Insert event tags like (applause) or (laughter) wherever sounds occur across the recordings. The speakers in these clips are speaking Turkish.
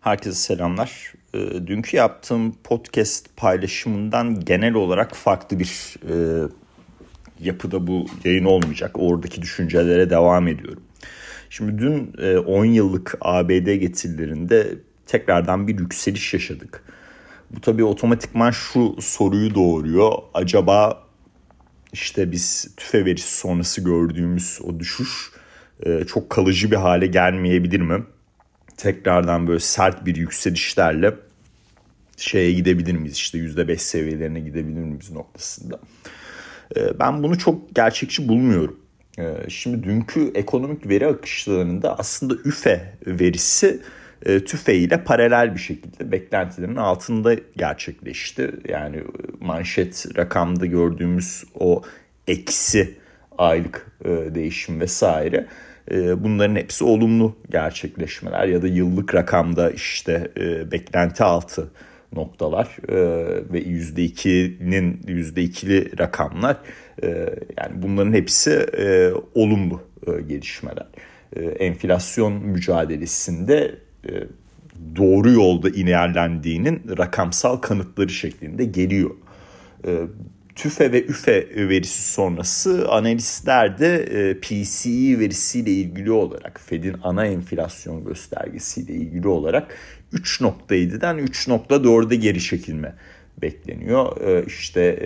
Herkese selamlar. E, dünkü yaptığım podcast paylaşımından genel olarak farklı bir e, yapıda bu yayın olmayacak. Oradaki düşüncelere devam ediyorum. Şimdi dün e, 10 yıllık ABD getirilerinde tekrardan bir yükseliş yaşadık. Bu tabii otomatikman şu soruyu doğuruyor. Acaba işte biz tüfe verisi sonrası gördüğümüz o düşüş e, çok kalıcı bir hale gelmeyebilir mi? Tekrardan böyle sert bir yükselişlerle şeye gidebilir miyiz? İşte %5 seviyelerine gidebilir miyiz noktasında. E, ben bunu çok gerçekçi bulmuyorum. E, şimdi dünkü ekonomik veri akışlarında aslında üfe verisi e, tüfe ile paralel bir şekilde beklentilerin altında gerçekleşti. Yani manşet rakamda gördüğümüz o eksi aylık e, değişim vesaire e, bunların hepsi olumlu gerçekleşmeler ya da yıllık rakamda işte beklenti altı noktalar ve %2'nin %2'li rakamlar yani bunların hepsi olumlu gelişmeler. Enflasyon mücadelesinde doğru yolda ilerlendiğinin rakamsal kanıtları şeklinde geliyor. TÜFE ve üfe verisi sonrası analistler de PCE verisiyle ilgili olarak Fed'in ana enflasyon göstergesiyle ilgili olarak 3.7'den 3.4'e geri çekilme bekleniyor. İşte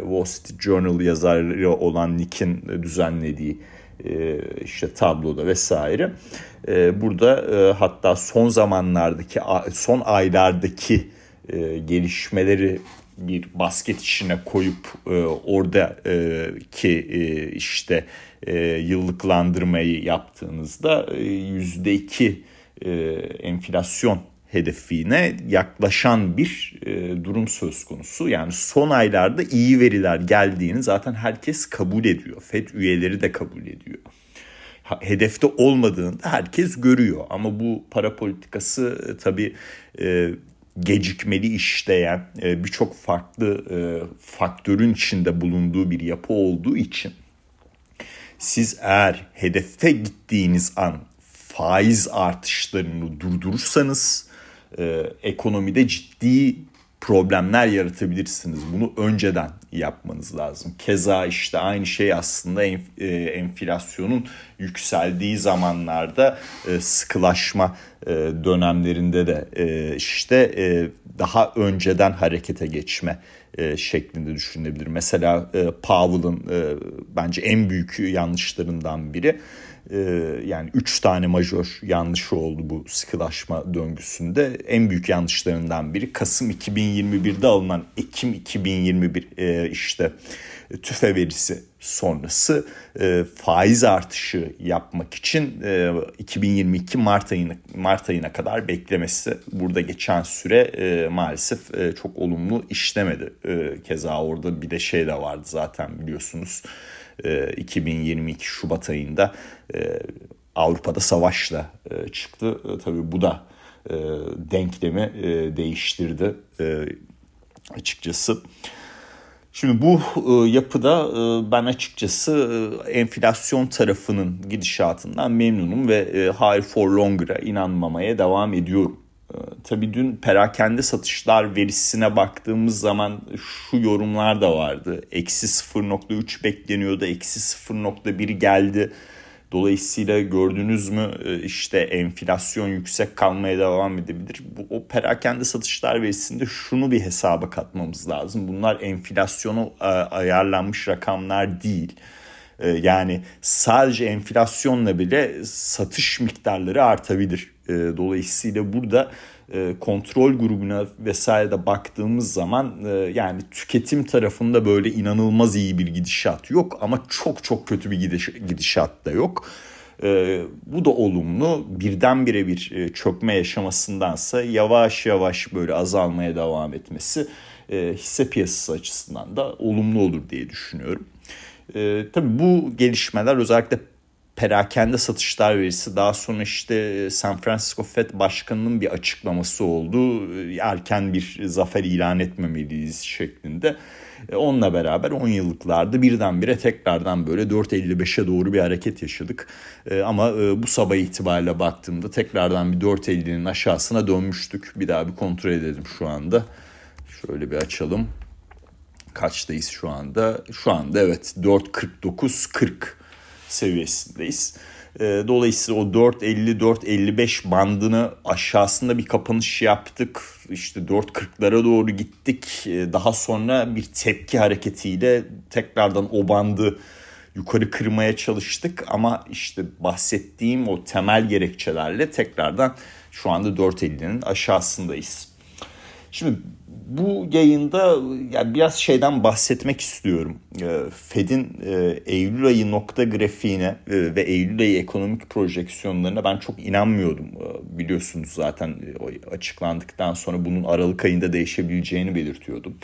Wall Street Journal yazarı olan Nick'in düzenlediği işte tabloda vesaire. Burada hatta son zamanlardaki son aylardaki gelişmeleri bir basket içine koyup oradaki işte yıllıklandırmayı yaptığınızda yüzde iki enflasyon hedefine yaklaşan bir e, durum söz konusu. Yani son aylarda iyi veriler geldiğini zaten herkes kabul ediyor. FED üyeleri de kabul ediyor. Hedefte olmadığını da herkes görüyor. Ama bu para politikası e, tabii e, gecikmeli işleyen e, birçok farklı e, faktörün içinde bulunduğu bir yapı olduğu için siz eğer hedefe gittiğiniz an faiz artışlarını durdurursanız e, ekonomide ciddi problemler yaratabilirsiniz. Bunu önceden yapmanız lazım. Keza işte aynı şey aslında enf, e, enflasyonun yükseldiği zamanlarda e, sıkılaşma e, dönemlerinde de e, işte e, daha önceden harekete geçme e, şeklinde düşünülebilir. Mesela e, Powell'ın e, bence en büyük yanlışlarından biri e, yani 3 tane majör yanlışı oldu bu sıkılaşma döngüsünde. En büyük yanlışlarından biri Kasım 2021'de alınan Ekim 2021 e, işte tüfe verisi sonrası e, faiz artışı yapmak için e, 2022 Mart ayına Mart ayına kadar beklemesi. Burada geçen süre e, maalesef e, çok olumlu işlemedi. E, keza orada bir de şey de vardı zaten biliyorsunuz. E, 2022 Şubat ayında e, Avrupa'da savaşla e, çıktı. E, tabii bu da e, denklemi e, değiştirdi e, açıkçası. Şimdi bu e, yapıda e, ben açıkçası e, enflasyon tarafının gidişatından memnunum ve e, higher for longer'a inanmamaya devam ediyorum. E, tabii dün perakende satışlar verisine baktığımız zaman şu yorumlar da vardı. Eksi 0.3 bekleniyordu, eksi 0.1 geldi. Dolayısıyla gördünüz mü e, işte enflasyon yüksek kalmaya devam edebilir. Bu, o perakende satışlar verisinde şunu bir hesaba katmamız lazım. Bunlar enflasyonu e, ayarlanmış rakamlar değil. E, yani sadece enflasyonla bile satış miktarları artabilir. Dolayısıyla burada e, kontrol grubuna vesaire de baktığımız zaman e, yani tüketim tarafında böyle inanılmaz iyi bir gidişat yok ama çok çok kötü bir gidiş, gidişat da yok. E, bu da olumlu. Birdenbire bir e, çökme yaşamasındansa yavaş yavaş böyle azalmaya devam etmesi hisse piyasası açısından da olumlu olur diye düşünüyorum. E, tabii bu gelişmeler özellikle perakende satışlar verisi daha sonra işte e, San Francisco Fed Başkanı'nın bir açıklaması oldu. E, erken bir zafer ilan etmemeliyiz şeklinde. E, onunla beraber 10 yıllıklarda birdenbire tekrardan böyle 4.55'e doğru bir hareket yaşadık. Ama bu sabah itibariyle baktığımda tekrardan bir 4.50'nin aşağısına dönmüştük. Bir daha bir kontrol edelim şu anda. Şöyle bir açalım. Kaçtayız şu anda? Şu anda evet 4.49-40 seviyesindeyiz. Ee, dolayısıyla o 4.50-4.55 bandını aşağısında bir kapanış yaptık. İşte 4.40'lara doğru gittik. Ee, daha sonra bir tepki hareketiyle tekrardan o bandı yukarı kırmaya çalıştık. Ama işte bahsettiğim o temel gerekçelerle tekrardan şu anda 4.50'nin aşağısındayız. Şimdi bu yayında yani biraz şeyden bahsetmek istiyorum. Ee, Fed'in e, Eylül ayı nokta grafiğine e, ve Eylül ayı ekonomik projeksiyonlarına ben çok inanmıyordum. Ee, biliyorsunuz zaten e, açıklandıktan sonra bunun Aralık ayında değişebileceğini belirtiyordum.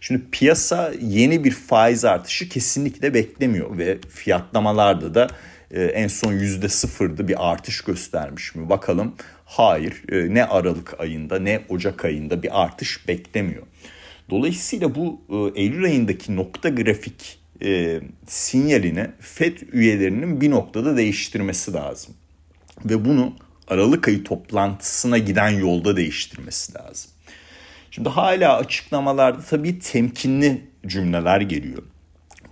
Şimdi piyasa yeni bir faiz artışı kesinlikle beklemiyor ve fiyatlamalarda da en son yüzde sıfırdı bir artış göstermiş mi? Bakalım Hayır e, ne Aralık ayında ne Ocak ayında bir artış beklemiyor. Dolayısıyla bu e, Eylül ayındaki nokta grafik e, sinyalini FED üyelerinin bir noktada değiştirmesi lazım. Ve bunu Aralık ayı toplantısına giden yolda değiştirmesi lazım. Şimdi hala açıklamalarda tabii temkinli cümleler geliyor.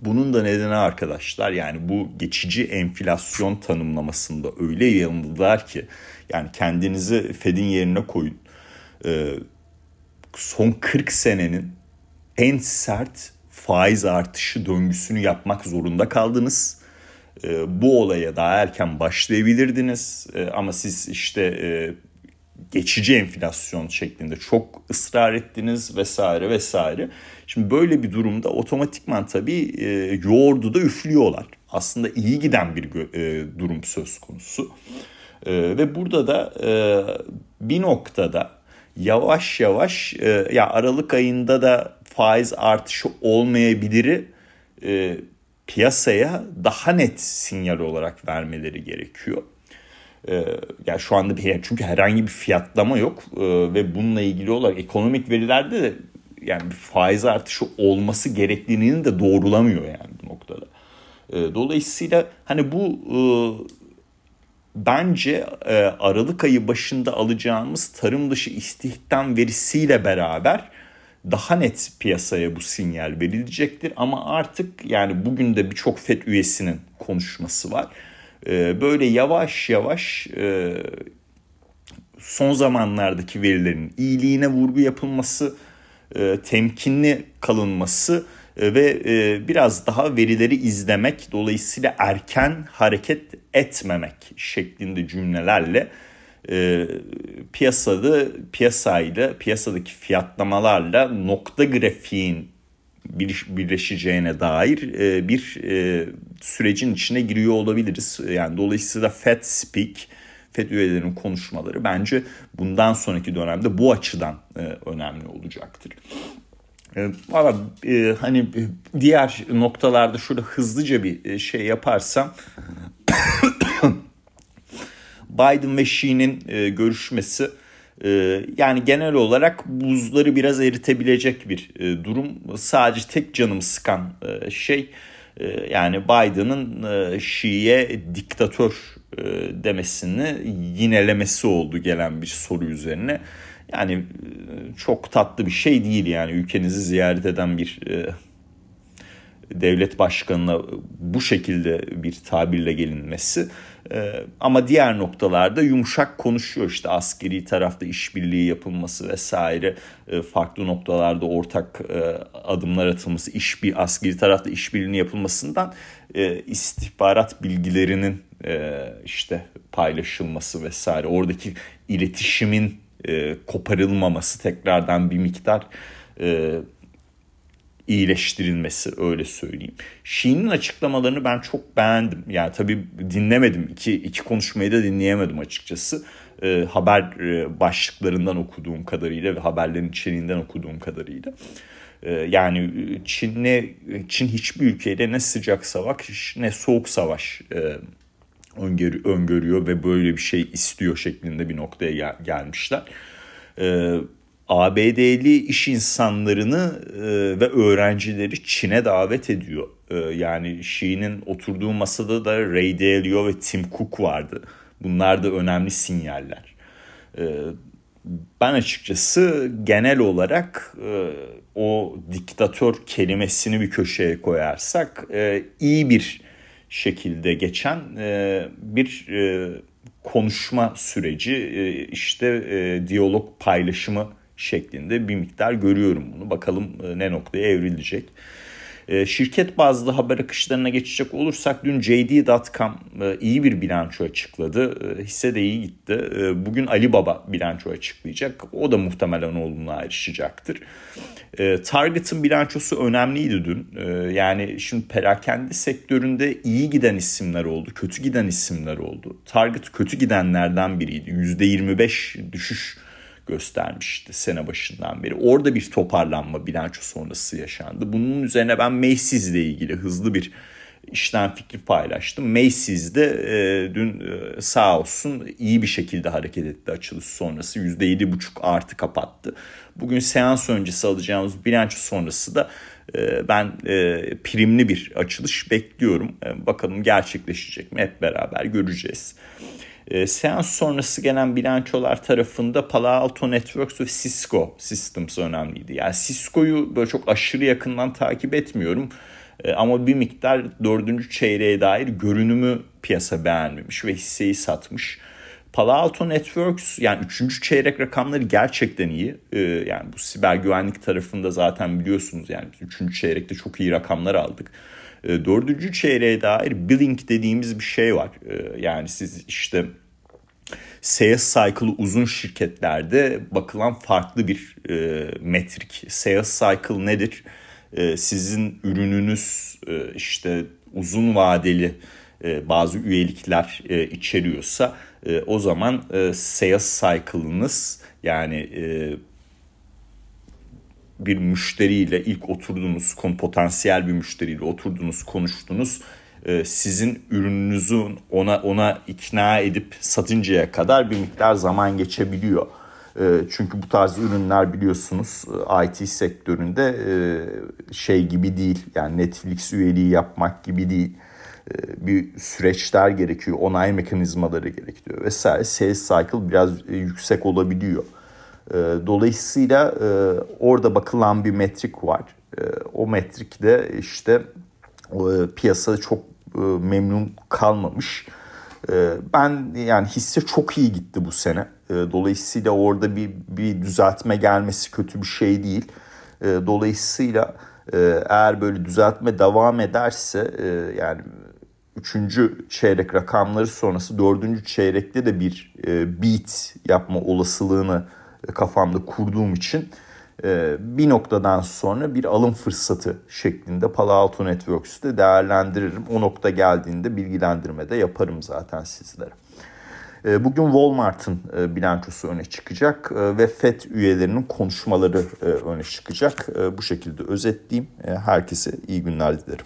Bunun da nedeni arkadaşlar yani bu geçici enflasyon tanımlamasında öyle yanıldılar ki yani kendinizi Fed'in yerine koyun. Ee, son 40 senenin en sert faiz artışı döngüsünü yapmak zorunda kaldınız. Ee, bu olaya daha erken başlayabilirdiniz ee, ama siz işte e, geçici enflasyon şeklinde çok ısrar ettiniz vesaire vesaire. Şimdi böyle bir durumda otomatikman tabii e, yoğurdu da üflüyorlar. Aslında iyi giden bir e, durum söz konusu. E, ve burada da e, bir noktada yavaş yavaş ya Aralık ayında da faiz artışı olmayabilir e, piyasaya daha net sinyal olarak vermeleri gerekiyor. E, yani şu anda bir çünkü herhangi bir fiyatlama yok e, ve bununla ilgili olarak ekonomik verilerde de yani bir faiz artışı olması gerektiğini de doğrulamıyor yani bu noktada. E, dolayısıyla hani bu e, bence e, Aralık ayı başında alacağımız tarım dışı istihdam verisiyle beraber daha net piyasaya bu sinyal verilecektir. Ama artık yani bugün de birçok FED üyesinin konuşması var. E, böyle yavaş yavaş e, son zamanlardaki verilerin iyiliğine vurgu yapılması, e, temkinli kalınması e, ve biraz daha verileri izlemek dolayısıyla erken hareket etmemek şeklinde cümlelerle piyasada piyasayla piyasadaki fiyatlamalarla nokta grafiğin birleşeceğine dair e, bir e, sürecin içine giriyor olabiliriz. Yani dolayısıyla Fed Speak, FED üyelerinin konuşmaları bence bundan sonraki dönemde bu açıdan e, önemli olacaktır. Valla hani diğer noktalarda şurada hızlıca bir şey yaparsam (coughs) Biden ve Xi'nin görüşmesi yani genel olarak buzları biraz eritebilecek bir e, durum. Sadece tek canım sıkan e, şey e, yani Biden'ın e, Xi'ye diktatör demesini yinelemesi oldu gelen bir soru üzerine. Yani çok tatlı bir şey değil yani ülkenizi ziyaret eden bir devlet başkanına bu şekilde bir tabirle gelinmesi. E, ama diğer noktalarda yumuşak konuşuyor işte askeri tarafta işbirliği yapılması vesaire farklı noktalarda ortak adımlar atılması iş bir askeri tarafta işbirliğini yapılmasından istihbarat bilgilerinin işte paylaşılması vesaire oradaki iletişimin e, koparılmaması tekrardan bir miktar e, iyileştirilmesi öyle söyleyeyim. Şiin'in açıklamalarını ben çok beğendim. Yani tabii dinlemedim. İki, iki konuşmayı da dinleyemedim açıkçası. E, haber e, başlıklarından okuduğum kadarıyla ve haberlerin içeriğinden okuduğum kadarıyla. E, yani Çin'le Çin hiçbir ülkeyle ne sıcak savaş ne soğuk savaş e, öngörü, öngörüyor ve böyle bir şey istiyor şeklinde bir noktaya gel- gelmişler. Ee, ABD'li iş insanlarını ve öğrencileri Çin'e davet ediyor. yani Xi'nin oturduğu masada da Ray Dalio ve Tim Cook vardı. Bunlar da önemli sinyaller. ben açıkçası genel olarak o diktatör kelimesini bir köşeye koyarsak iyi bir şekilde geçen bir konuşma süreci işte diyalog paylaşımı şeklinde bir miktar görüyorum bunu. Bakalım e, ne noktaya evrilecek. E, şirket bazlı haber akışlarına geçecek olursak dün JD.com e, iyi bir bilanço açıkladı. Hisse de iyi gitti. Bugün Alibaba bilanço açıklayacak. O da muhtemelen olumlu ayrışacaktır. Target'ın bilançosu önemliydi dün. Yani şimdi perakende sektöründe iyi giden isimler oldu, kötü giden isimler oldu. Target kötü gidenlerden biriydi. %25 düşüş göstermişti sene başından beri. Orada bir toparlanma bilanço sonrası yaşandı. Bunun üzerine ben Macy's ile ilgili hızlı bir işten fikri paylaştım. Macy's de e, dün e, sağ olsun iyi bir şekilde hareket etti açılış sonrası. %7,5 artı kapattı. Bugün seans öncesi alacağımız bilanço sonrası da e, ben e, primli bir açılış bekliyorum. E, bakalım gerçekleşecek mi hep beraber göreceğiz. E, seans sonrası gelen bilançolar tarafında Palo Alto Networks ve Cisco Systems önemliydi. Yani Cisco'yu böyle çok aşırı yakından takip etmiyorum. E, ama bir miktar dördüncü çeyreğe dair görünümü piyasa beğenmemiş ve hisseyi satmış. Palo Alto Networks yani üçüncü çeyrek rakamları gerçekten iyi. Ee, yani bu siber güvenlik tarafında zaten biliyorsunuz yani üçüncü çeyrekte çok iyi rakamlar aldık. Ee, dördüncü çeyreğe dair billing dediğimiz bir şey var. Ee, yani siz işte sales cycle uzun şirketlerde bakılan farklı bir e, metrik. Sales cycle nedir? E, sizin ürününüz e, işte uzun vadeli e, bazı üyelikler e, içeriyorsa e, o zaman e, sales cycle'ınız yani e, bir müşteriyle ilk oturdunuz, potansiyel bir müşteriyle oturdunuz, konuştunuz. E, sizin ürününüzü ona ona ikna edip satıncaya kadar bir miktar zaman geçebiliyor. E, çünkü bu tarz ürünler biliyorsunuz e, IT sektöründe şey gibi değil. Yani Netflix üyeliği yapmak gibi değil. Bir süreçler gerekiyor, onay mekanizmaları gerekiyor vesaire. Sales cycle biraz yüksek olabiliyor. Dolayısıyla orada bakılan bir metrik var. O metrikte işte piyasa çok e, memnun kalmamış. E, ben yani hisse çok iyi gitti bu sene. E, dolayısıyla orada bir, bir düzeltme gelmesi kötü bir şey değil. Dolayısıyla eğer böyle düzeltme devam ederse yani üçüncü çeyrek rakamları sonrası dördüncü çeyrekte de bir beat yapma olasılığını kafamda kurduğum için ee, bir noktadan sonra bir alım fırsatı şeklinde Palo Alto Networks'te değerlendiririm. O nokta geldiğinde bilgilendirme de yaparım zaten sizlere. Ee, bugün Walmart'ın e, bilançosu öne çıkacak e, ve FED üyelerinin konuşmaları e, öne çıkacak. Bu şekilde özetleyeyim. Herkese iyi günler dilerim.